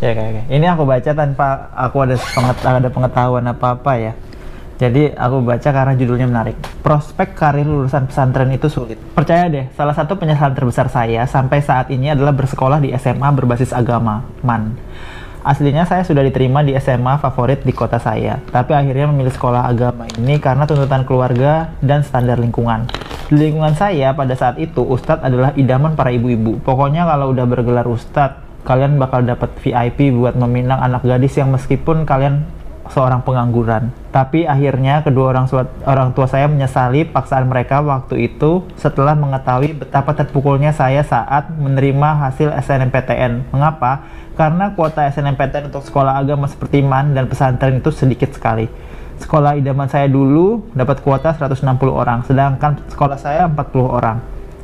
Ya kayak. Ini aku baca tanpa aku ada ada pengetahuan apa-apa ya. Jadi aku baca karena judulnya menarik. Prospek karir lulusan pesantren itu sulit. Percaya deh, salah satu penyesalan terbesar saya sampai saat ini adalah bersekolah di SMA berbasis agama, MAN. Aslinya saya sudah diterima di SMA favorit di kota saya, tapi akhirnya memilih sekolah agama ini karena tuntutan keluarga dan standar lingkungan. Di lingkungan saya pada saat itu, Ustadz adalah idaman para ibu-ibu. Pokoknya kalau udah bergelar Ustadz, kalian bakal dapat VIP buat meminang anak gadis yang meskipun kalian seorang pengangguran. Tapi akhirnya kedua orang tua, orang tua saya menyesali paksaan mereka waktu itu setelah mengetahui betapa terpukulnya saya saat menerima hasil SNMPTN. Mengapa? Karena kuota SNMPTN untuk sekolah agama seperti MAN dan pesantren itu sedikit sekali. Sekolah idaman saya dulu dapat kuota 160 orang, sedangkan sekolah saya 40 orang.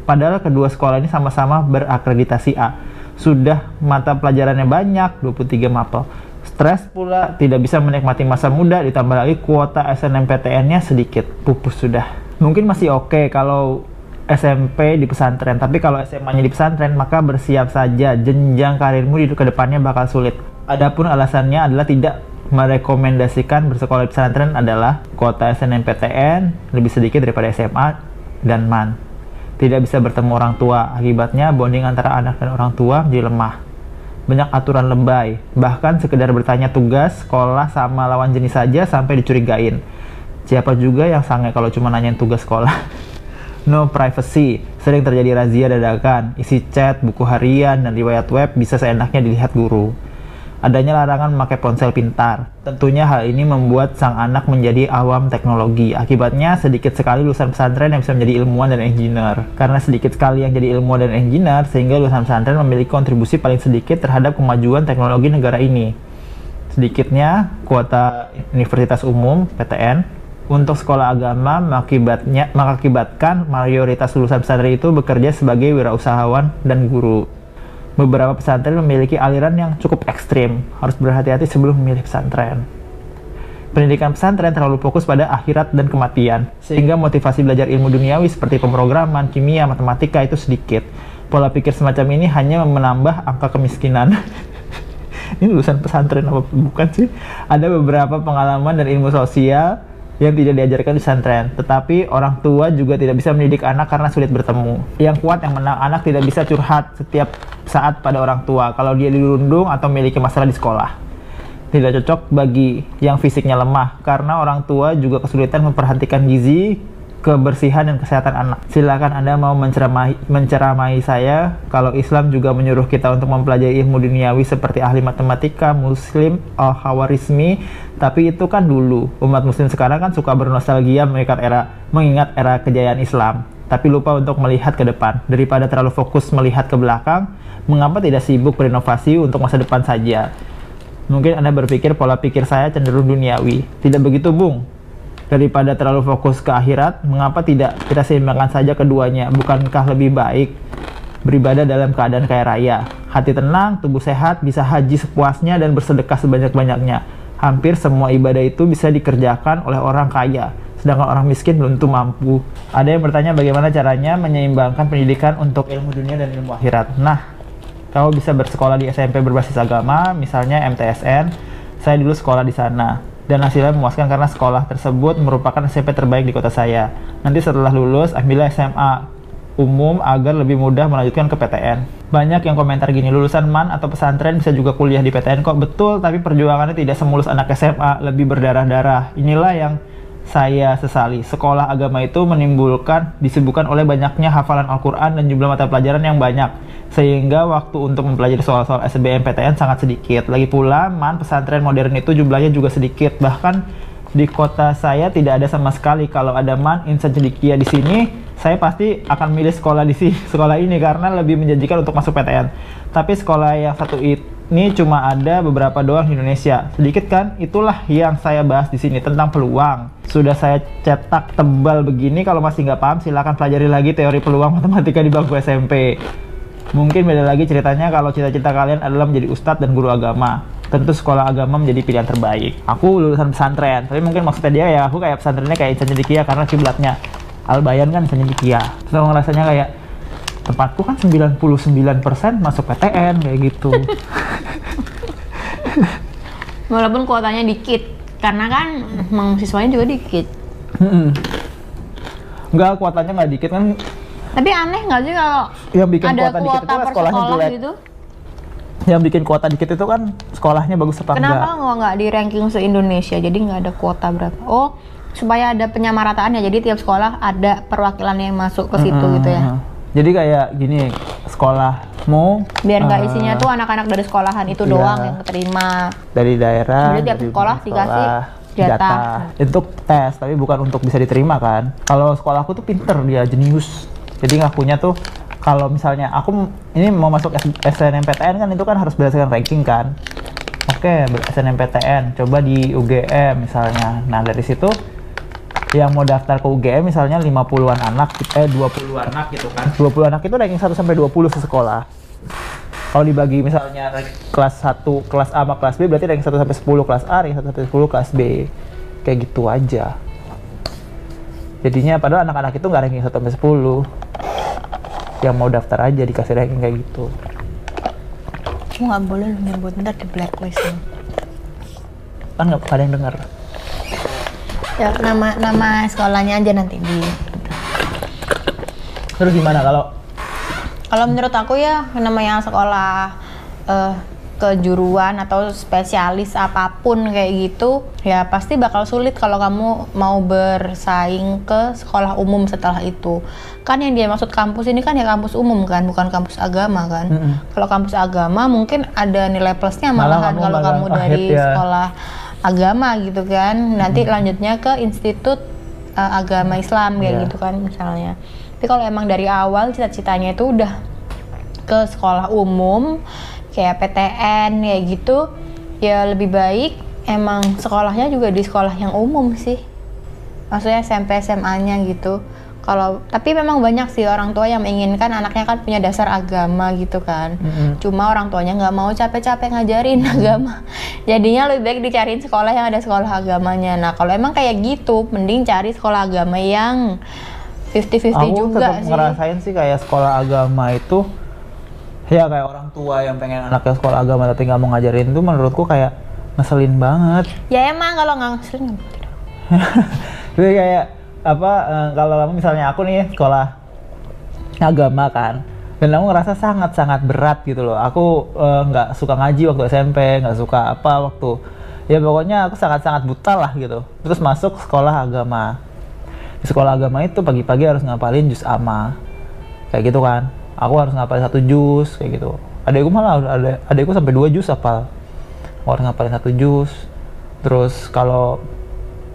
Padahal kedua sekolah ini sama-sama berakreditasi A. Sudah mata pelajarannya banyak, 23 mapel. Stres pula, tidak bisa menikmati masa muda, ditambah lagi kuota SNMPTN-nya sedikit, pupus sudah. Mungkin masih oke kalau SMP di pesantren, tapi kalau SMA-nya di pesantren, maka bersiap saja jenjang karirmu di ke depannya bakal sulit. Adapun alasannya adalah tidak merekomendasikan bersekolah di pesantren adalah kuota SNMPTN lebih sedikit daripada SMA dan MAN. Tidak bisa bertemu orang tua, akibatnya bonding antara anak dan orang tua menjadi lemah banyak aturan lebay, bahkan sekedar bertanya tugas, sekolah sama lawan jenis saja sampai dicurigain. Siapa juga yang sange kalau cuma nanyain tugas sekolah? no privacy, sering terjadi razia dadakan, isi chat, buku harian, dan riwayat web bisa seenaknya dilihat guru. Adanya larangan memakai ponsel pintar. Tentunya hal ini membuat sang anak menjadi awam teknologi. Akibatnya sedikit sekali lulusan pesantren yang bisa menjadi ilmuwan dan engineer. Karena sedikit sekali yang jadi ilmuwan dan engineer, sehingga lulusan pesantren memiliki kontribusi paling sedikit terhadap kemajuan teknologi negara ini. Sedikitnya, kuota Universitas Umum (PTN) untuk sekolah agama mengakibatnya mengakibatkan mayoritas lulusan pesantren itu bekerja sebagai wirausahawan dan guru. Beberapa pesantren memiliki aliran yang cukup ekstrim, harus berhati-hati sebelum memilih pesantren. Pendidikan pesantren terlalu fokus pada akhirat dan kematian, sehingga motivasi belajar ilmu duniawi seperti pemrograman, kimia, matematika itu sedikit. Pola pikir semacam ini hanya menambah angka kemiskinan. ini lulusan pesantren apa bukan sih? Ada beberapa pengalaman dan ilmu sosial yang tidak diajarkan di pesantren. Tetapi orang tua juga tidak bisa mendidik anak karena sulit bertemu. Yang kuat yang menang anak tidak bisa curhat setiap saat pada orang tua kalau dia dirundung atau memiliki masalah di sekolah. Tidak cocok bagi yang fisiknya lemah karena orang tua juga kesulitan memperhatikan gizi, kebersihan dan kesehatan anak. Silakan Anda mau menceramahi, menceramahi saya kalau Islam juga menyuruh kita untuk mempelajari ilmu duniawi seperti ahli matematika, muslim, al khawarizmi, tapi itu kan dulu. Umat muslim sekarang kan suka bernostalgia mengingat era mengingat era kejayaan Islam, tapi lupa untuk melihat ke depan. Daripada terlalu fokus melihat ke belakang, mengapa tidak sibuk berinovasi untuk masa depan saja? Mungkin Anda berpikir pola pikir saya cenderung duniawi. Tidak begitu, Bung daripada terlalu fokus ke akhirat, mengapa tidak kita seimbangkan saja keduanya? Bukankah lebih baik beribadah dalam keadaan kaya raya? Hati tenang, tubuh sehat, bisa haji sepuasnya dan bersedekah sebanyak-banyaknya. Hampir semua ibadah itu bisa dikerjakan oleh orang kaya, sedangkan orang miskin belum tentu mampu. Ada yang bertanya bagaimana caranya menyeimbangkan pendidikan untuk ilmu dunia dan ilmu akhirat. Nah, kamu bisa bersekolah di SMP berbasis agama, misalnya MTSN. Saya dulu sekolah di sana dan hasilnya memuaskan karena sekolah tersebut merupakan SMP terbaik di kota saya. Nanti setelah lulus, ambillah SMA umum agar lebih mudah melanjutkan ke PTN. Banyak yang komentar gini, lulusan MAN atau pesantren bisa juga kuliah di PTN kok. Betul, tapi perjuangannya tidak semulus anak SMA, lebih berdarah-darah. Inilah yang saya sesali. Sekolah agama itu menimbulkan disibukkan oleh banyaknya hafalan Al-Quran dan jumlah mata pelajaran yang banyak. Sehingga waktu untuk mempelajari soal-soal SBMPTN sangat sedikit. Lagi pula, man pesantren modern itu jumlahnya juga sedikit. Bahkan di kota saya tidak ada sama sekali. Kalau ada man insan cendikia di sini, saya pasti akan milih sekolah di sini, sekolah ini karena lebih menjanjikan untuk masuk PTN. Tapi sekolah yang satu ini cuma ada beberapa doang di Indonesia. Sedikit kan? Itulah yang saya bahas di sini tentang peluang. Sudah saya cetak tebal begini, kalau masih nggak paham silahkan pelajari lagi teori peluang matematika di bangku SMP. Mungkin beda lagi ceritanya kalau cita-cita kalian adalah menjadi ustadz dan guru agama. Tentu sekolah agama menjadi pilihan terbaik. Aku lulusan pesantren, tapi mungkin maksudnya dia ya aku kayak pesantrennya kayak Insan Cendikia karena kiblatnya Albayan kan Insan Cendikia. Terus aku ngerasanya kayak tempatku kan 99% masuk PTN kayak gitu Walaupun kuotanya dikit, karena kan emang siswanya juga dikit. Enggak, kuotanya nggak dikit kan Tapi aneh nggak sih kalau yang bikin ada kuota dikit kuota itu kan per sekolah jelek. gitu? Yang bikin kuota dikit itu kan sekolahnya bagus apa Kenapa enggak? nggak nggak di ranking se Indonesia? Jadi nggak ada kuota berapa? Oh, supaya ada penyamarataannya. Jadi tiap sekolah ada perwakilan yang masuk ke situ gitu ya. Mm-mm. Jadi kayak gini, sekolahmu Biar nggak eh, isinya tuh anak-anak dari sekolahan itu iya. doang yang keterima. dari daerah Jadi tiap dari sekolah dikasih jatah. untuk tes tapi bukan untuk bisa diterima kan kalau sekolahku tuh pinter dia jenius jadi ngakunya tuh kalau misalnya aku ini mau masuk SNMPTN kan itu kan harus berdasarkan ranking kan. Oke ber- SNMPTN coba di UGM misalnya. Nah dari situ yang mau daftar ke UGM misalnya 50-an anak eh 20 anak gitu kan. 20 anak itu ranking 1 sampai 20 sekolah. Kalau dibagi misalnya kelas 1 kelas A sama kelas B berarti ranking 1 sampai 10 kelas A ranking 1 sampai 10 kelas B. Kayak gitu aja. Jadinya padahal anak-anak itu nggak ranking 1 sampai 10 yang mau daftar aja dikasih ranking kayak gitu Kamu nggak boleh lu nyebut ntar di blacklist lu. kan nggak ada yang dengar Ya nama nama sekolahnya aja nanti di. terus gimana kalau Kalau menurut aku ya namanya sekolah eh, kejuruan atau spesialis apa pun kayak gitu ya pasti bakal sulit kalau kamu mau bersaing ke sekolah umum setelah itu kan yang dia maksud kampus ini kan ya kampus umum kan bukan kampus agama kan Mm-mm. kalau kampus agama mungkin ada nilai plusnya Malah malahan kamu kalau malah kamu dari ya. sekolah agama gitu kan nanti lanjutnya ke institut eh, agama Islam kayak Iya. gitu kan misalnya tapi kalau emang dari awal cita-citanya itu udah ke sekolah umum kayak PTN kayak gitu ya lebih baik emang sekolahnya juga di sekolah yang umum sih. Maksudnya SMP SMA-nya gitu. Kalau tapi memang banyak sih orang tua yang menginginkan anaknya kan punya dasar agama gitu kan. Mm-mm. cuma orang tuanya nggak mau capek-capek ngajarin agama. Jadinya lebih baik dicariin sekolah yang ada sekolah agamanya. Nah kalau emang kayak gitu mending cari sekolah agama yang 50-50 aku juga tetap sih. ngerasain sih kayak sekolah agama itu ya kayak orang tua yang pengen anaknya sekolah agama tapi nggak mau ngajarin itu menurutku kayak ngeselin banget ya emang kalau nggak ngeselin. Jadi kayak apa eh, kalau misalnya aku nih sekolah agama kan dan aku ngerasa sangat-sangat berat gitu loh. Aku eh, nggak suka ngaji waktu SMP, nggak suka apa waktu ya pokoknya aku sangat-sangat buta lah gitu. Terus masuk sekolah agama. Di sekolah agama itu pagi-pagi harus ngapalin juz amma. Kayak gitu kan. Aku harus ngapalin satu juz kayak gitu. Adekku malah ada adekku sampai dua juz apal. Aku harus ngapalin satu juz. Terus kalau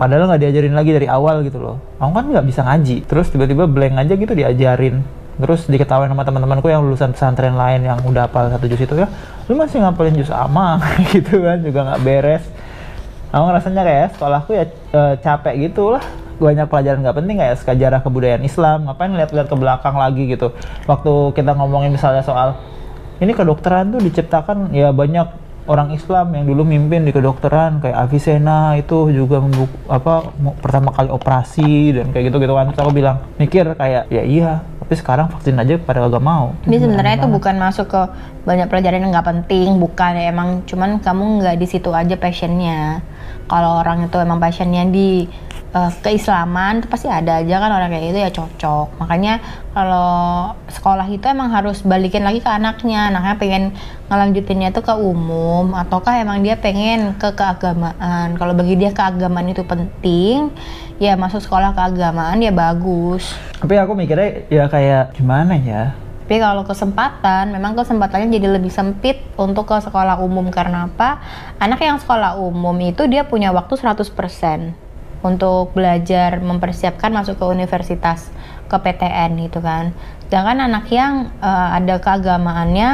padahal nggak diajarin lagi dari awal gitu loh aku kan nggak bisa ngaji terus tiba-tiba blank aja gitu diajarin terus diketahui sama teman-temanku yang lulusan pesantren lain yang udah hafal satu juz itu ya lu masih ngapalin juz ama gitu kan juga nggak beres aku ngerasanya kayak sekolahku ya eh, capek gitu lah banyak pelajaran nggak penting kayak sejarah kebudayaan Islam ngapain lihat-lihat ke belakang lagi gitu. Waktu kita ngomongin misalnya soal ini kedokteran tuh diciptakan ya banyak orang Islam yang dulu mimpin di kedokteran kayak Avicenna itu juga membuk apa pertama kali operasi dan kayak gitu gitu kan. Terus aku bilang mikir kayak ya iya tapi sekarang vaksin aja pada gak mau. Ini sebenarnya itu bukan masuk ke banyak pelajaran yang nggak penting, bukan ya emang cuman kamu nggak di situ aja passionnya. Kalau orang itu emang passionnya di eh, keislaman, itu pasti ada aja kan orang kayak gitu ya cocok. Makanya kalau sekolah itu emang harus balikin lagi ke anaknya, anaknya pengen ngelanjutinnya tuh ke umum, ataukah emang dia pengen ke keagamaan. Kalau bagi dia keagamaan itu penting, ya masuk sekolah keagamaan ya bagus. tapi aku mikirnya ya kayak gimana ya Tapi kalau kesempatan, memang kesempatannya jadi lebih sempit untuk ke sekolah umum karena apa? Anak yang sekolah umum itu dia punya waktu 100% untuk belajar mempersiapkan masuk ke universitas, ke PTN gitu kan. Sedangkan anak yang eh, ada keagamaannya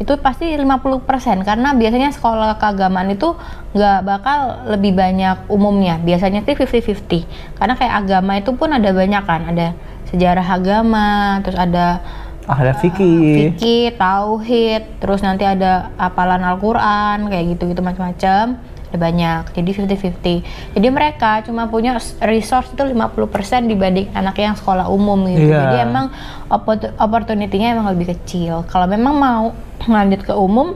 itu pasti 50% karena biasanya sekolah keagamaan itu nggak bakal lebih banyak umumnya. Biasanya sih 50-50. Karena kayak agama itu pun ada banyak kan, ada sejarah agama, terus ada ah, ada fikih fikih, tauhid, terus nanti ada hafalan Al-Qur'an kayak gitu-gitu macam-macam. Ada banyak. Jadi 50-50. Jadi mereka cuma punya resource itu 50% dibanding anak yang sekolah umum gitu. Iya. Jadi emang oppo- opportunity-nya emang lebih kecil. Kalau memang mau lanjut ke umum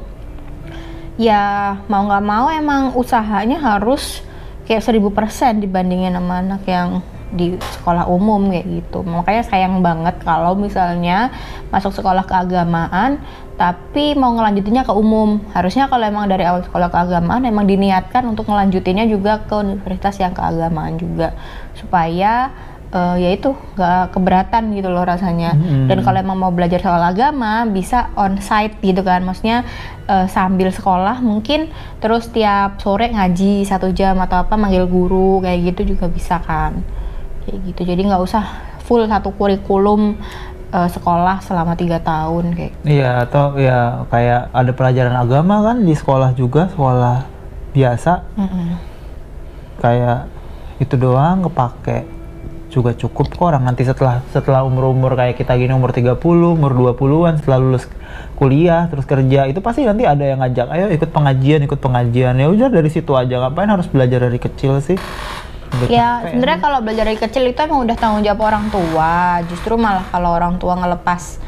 ya mau nggak mau emang usahanya harus kayak seribu persen dibandingin sama anak yang di sekolah umum kayak gitu. Makanya sayang banget kalau misalnya masuk sekolah keagamaan tapi mau ngelanjutinnya ke umum. Harusnya kalau emang dari awal sekolah keagamaan emang diniatkan untuk ngelanjutinnya juga ke universitas yang keagamaan juga. Supaya uh, ya itu nggak keberatan gitu loh rasanya. Hmm. dan kalau emang mau belajar soal agama bisa on site gitu kan. Maksudnya uh, sambil sekolah mungkin terus tiap sore ngaji satu jam atau apa manggil guru kayak gitu juga bisa kan kayak gitu. Jadi nggak usah full satu kurikulum uh, sekolah selama tiga tahun kayak Iya, atau ya kayak ada pelajaran agama kan di sekolah juga, sekolah biasa. Mm-mm. kayak itu doang kepake juga cukup kok orang. Nanti setelah setelah umur-umur kayak kita gini umur 30, umur 20-an setelah lulus kuliah terus kerja itu pasti nanti ada yang ngajak ayo ikut pengajian ikut pengajian. Ya udah dari situ aja ngapain harus belajar dari kecil sih Ya sebenarnya kalau belajar dari kecil itu emang udah tanggung jawab orang tua. Justru malah kalau orang tua ngelepas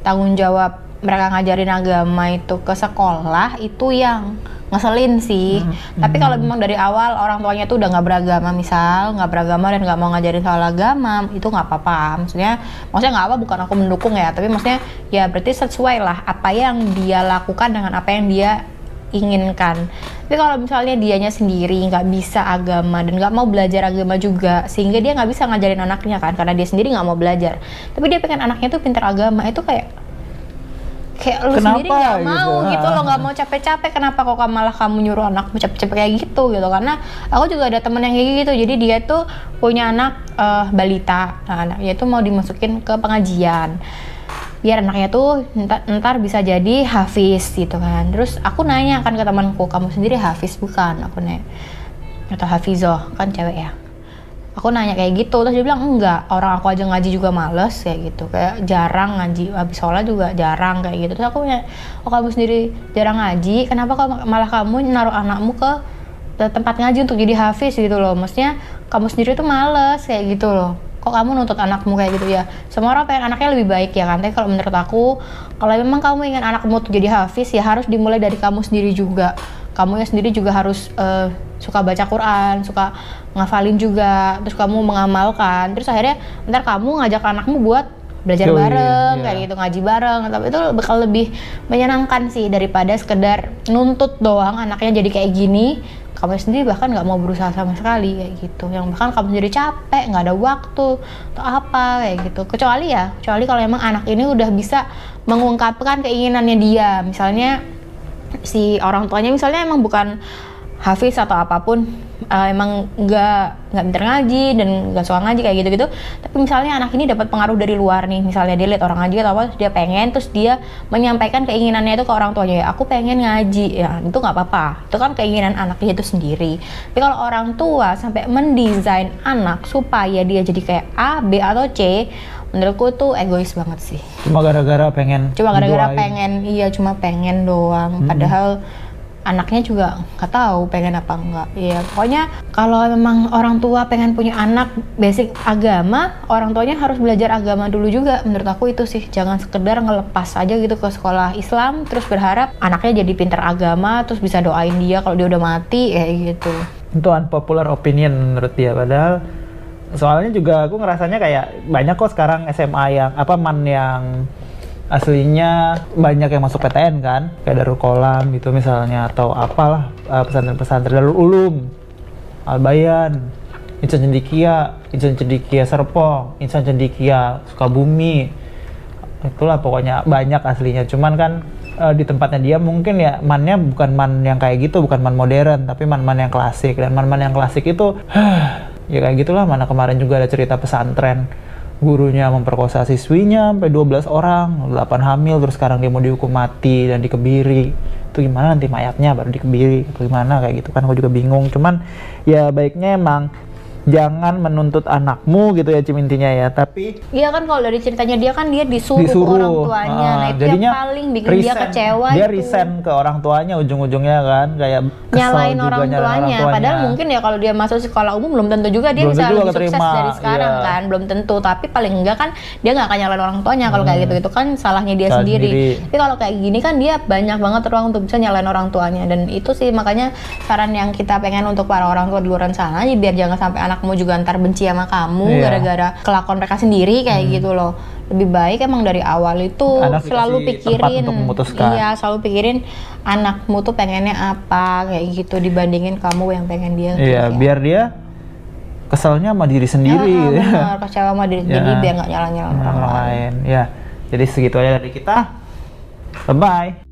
tanggung jawab mereka ngajarin agama itu ke sekolah itu yang ngeselin sih. Tapi kalau memang dari awal orang tuanya tuh udah nggak beragama misal nggak beragama dan nggak mau ngajarin soal agama itu nggak apa-apa. Maksudnya maksudnya nggak apa bukan aku mendukung ya. Tapi maksudnya ya berarti sesuai lah apa yang dia lakukan dengan apa yang dia inginkan. Tapi kalau misalnya dianya sendiri nggak bisa agama dan nggak mau belajar agama juga, sehingga dia nggak bisa ngajarin anaknya kan, karena dia sendiri nggak mau belajar. Tapi dia pengen anaknya tuh pinter agama, itu kayak kayak lu Kenapa sendiri nggak gitu? mau gitu lo nggak mau capek-capek kenapa kok malah kamu nyuruh anakmu capek-capek kayak gitu gitu karena aku juga ada temen yang kayak gitu jadi dia tuh punya anak eh, balita nah anaknya tuh mau dimasukin ke pengajian biar anaknya tuh ntar, ntar bisa jadi hafiz gitu kan. Terus aku nanya kan ke temanku kamu sendiri hafiz bukan? Aku nanya. Atau hafizoh kan cewek ya. Aku nanya kayak gitu terus dia bilang enggak orang aku aja ngaji juga males kayak gitu. Kayak jarang ngaji habis sholat juga jarang kayak gitu. Terus aku nanya oh kamu sendiri jarang ngaji? Kenapa kok malah kamu naruh anakmu ke tempat ngaji untuk jadi hafiz? Gitu loh. Maksudnya kamu sendiri tuh males kayak gitu loh kok kamu nuntut anakmu kayak gitu ya? Semua orang pengen anaknya lebih baik ya kan? Tapi kalau menurut aku kalau memang kamu ingin anakmu tuh jadi hafiz ya harus dimulai dari kamu sendiri juga. Kamu ya sendiri juga harus eh, suka baca Quran suka ngafalin juga terus kamu mengamalkan. Terus akhirnya ntar kamu ngajak anakmu buat belajar Join, bareng iya. kayak gitu ngaji bareng. Tapi itu bakal lebih menyenangkan sih daripada sekedar nuntut doang anaknya jadi kayak gini. Kamu sendiri bahkan nggak mau berusaha sama sekali kayak gitu. Yang bahkan kamu sendiri capek nggak ada waktu atau apa kayak gitu. Kecuali ya kecuali kalau emang anak ini udah bisa mengungkapkan keinginannya dia. Misalnya si orang tuanya misalnya emang bukan hafiz atau apa pun eh, emang nggak nggak pinter ngaji dan nggak suka ngaji kayak gitu-gitu. Tapi misalnya anak ini dapat pengaruh dari luar nih misalnya dia lihat orang ngaji atau apa dia pengen terus dia menyampaikan keinginannya itu ke orang tuanya ya aku pengen ngaji. Ya itu nggak apa-apa. Itu kan keinginan anaknya itu sendiri. Tapi kalau orang tua sampai mendesain anak supaya dia jadi kayak A B atau C menurutku tuh egois banget sih. Cuma gara-gara pengen cuma gara-gara pengen iya cuma pengen doang. Padahal anaknya juga nggak tahu pengen apa enggak ya pokoknya kalau memang orang tua pengen punya anak basic agama orang tuanya harus belajar agama dulu juga. Menurut aku itu sih jangan sekedar ngelepas aja gitu ke sekolah Islam terus berharap anaknya jadi pinter agama terus bisa doain dia kalau dia udah mati kayak gitu. Itu unpopular opinion menurut dia padahal soalnya juga aku ngerasanya kayak banyak kok sekarang SMA yang apa man yang aslinya banyak yang masuk PTN kan kayak Darul Kolam gitu misalnya atau apalah eh, pesantren-pesantren Darul Ulum Albayan Insan Cendikia Insan Cendikia Serpong Insan Cendikia Sukabumi. Itulah pokoknya banyak aslinya. Cuman kan eh, di tempatnya dia mungkin ya mannya bukan man yang kayak gitu bukan man modern tapi man-man yang klasik. Dan man-man yang klasik itu ya kayak gitulah. Mana kemarin juga ada cerita pesantren gurunya memperkosa siswinya sampai 12 orang 8 hamil terus sekarang dia mau dihukum mati dan dikebiri. Itu gimana nanti mayatnya baru dikebiri? Atau gimana? Kayak gitu kan aku juga bingung. Cuman ya baiknya emang jangan menuntut anakmu gitu ya Cim intinya ya tapi Iya kan kalau dari ceritanya dia kan dia disuruh, disuruh orang tuanya. Ah, nah itu jadinya yang paling bikin dia resign. kecewa dia itu. resign ke orang tuanya ujung-ujungnya kan kayak kesel nyalain juga orang, nyalain tuanya. Padahal mungkin ya kalau dia masuk sekolah umum belum tentu juga dia Belum bisa juga lebih sukses dari sekarang iya. kan, belum tentu. Tapi paling enggak kan dia nggak akan nyalain orang tuanya kalau kayak gitu itu kan salahnya dia Salah sendiri. sendiri. Tapi kalau kayak gini kan dia banyak banget ruang untuk bisa nyalain orang tuanya dan itu sih makanya saran yang kita pengen untuk para orang tua di luar sana biar jangan sampai anakmu juga ntar benci sama kamu Iya. gara-gara kelakuan mereka sendiri kayak gitu loh. Lebih baik emang dari awal itu Anak selalu pikirin untuk memutuskan. iya selalu pikirin anakmu tuh pengennya apa kayak gitu dibandingin kamu yang pengen dia iya biar dia keselnya sama diri sendiri ya. benar kecewa sama diri Ya. jadi biar nggak nyala nyala orang orang lain lain ya jadi segitu aja dari kita bye bye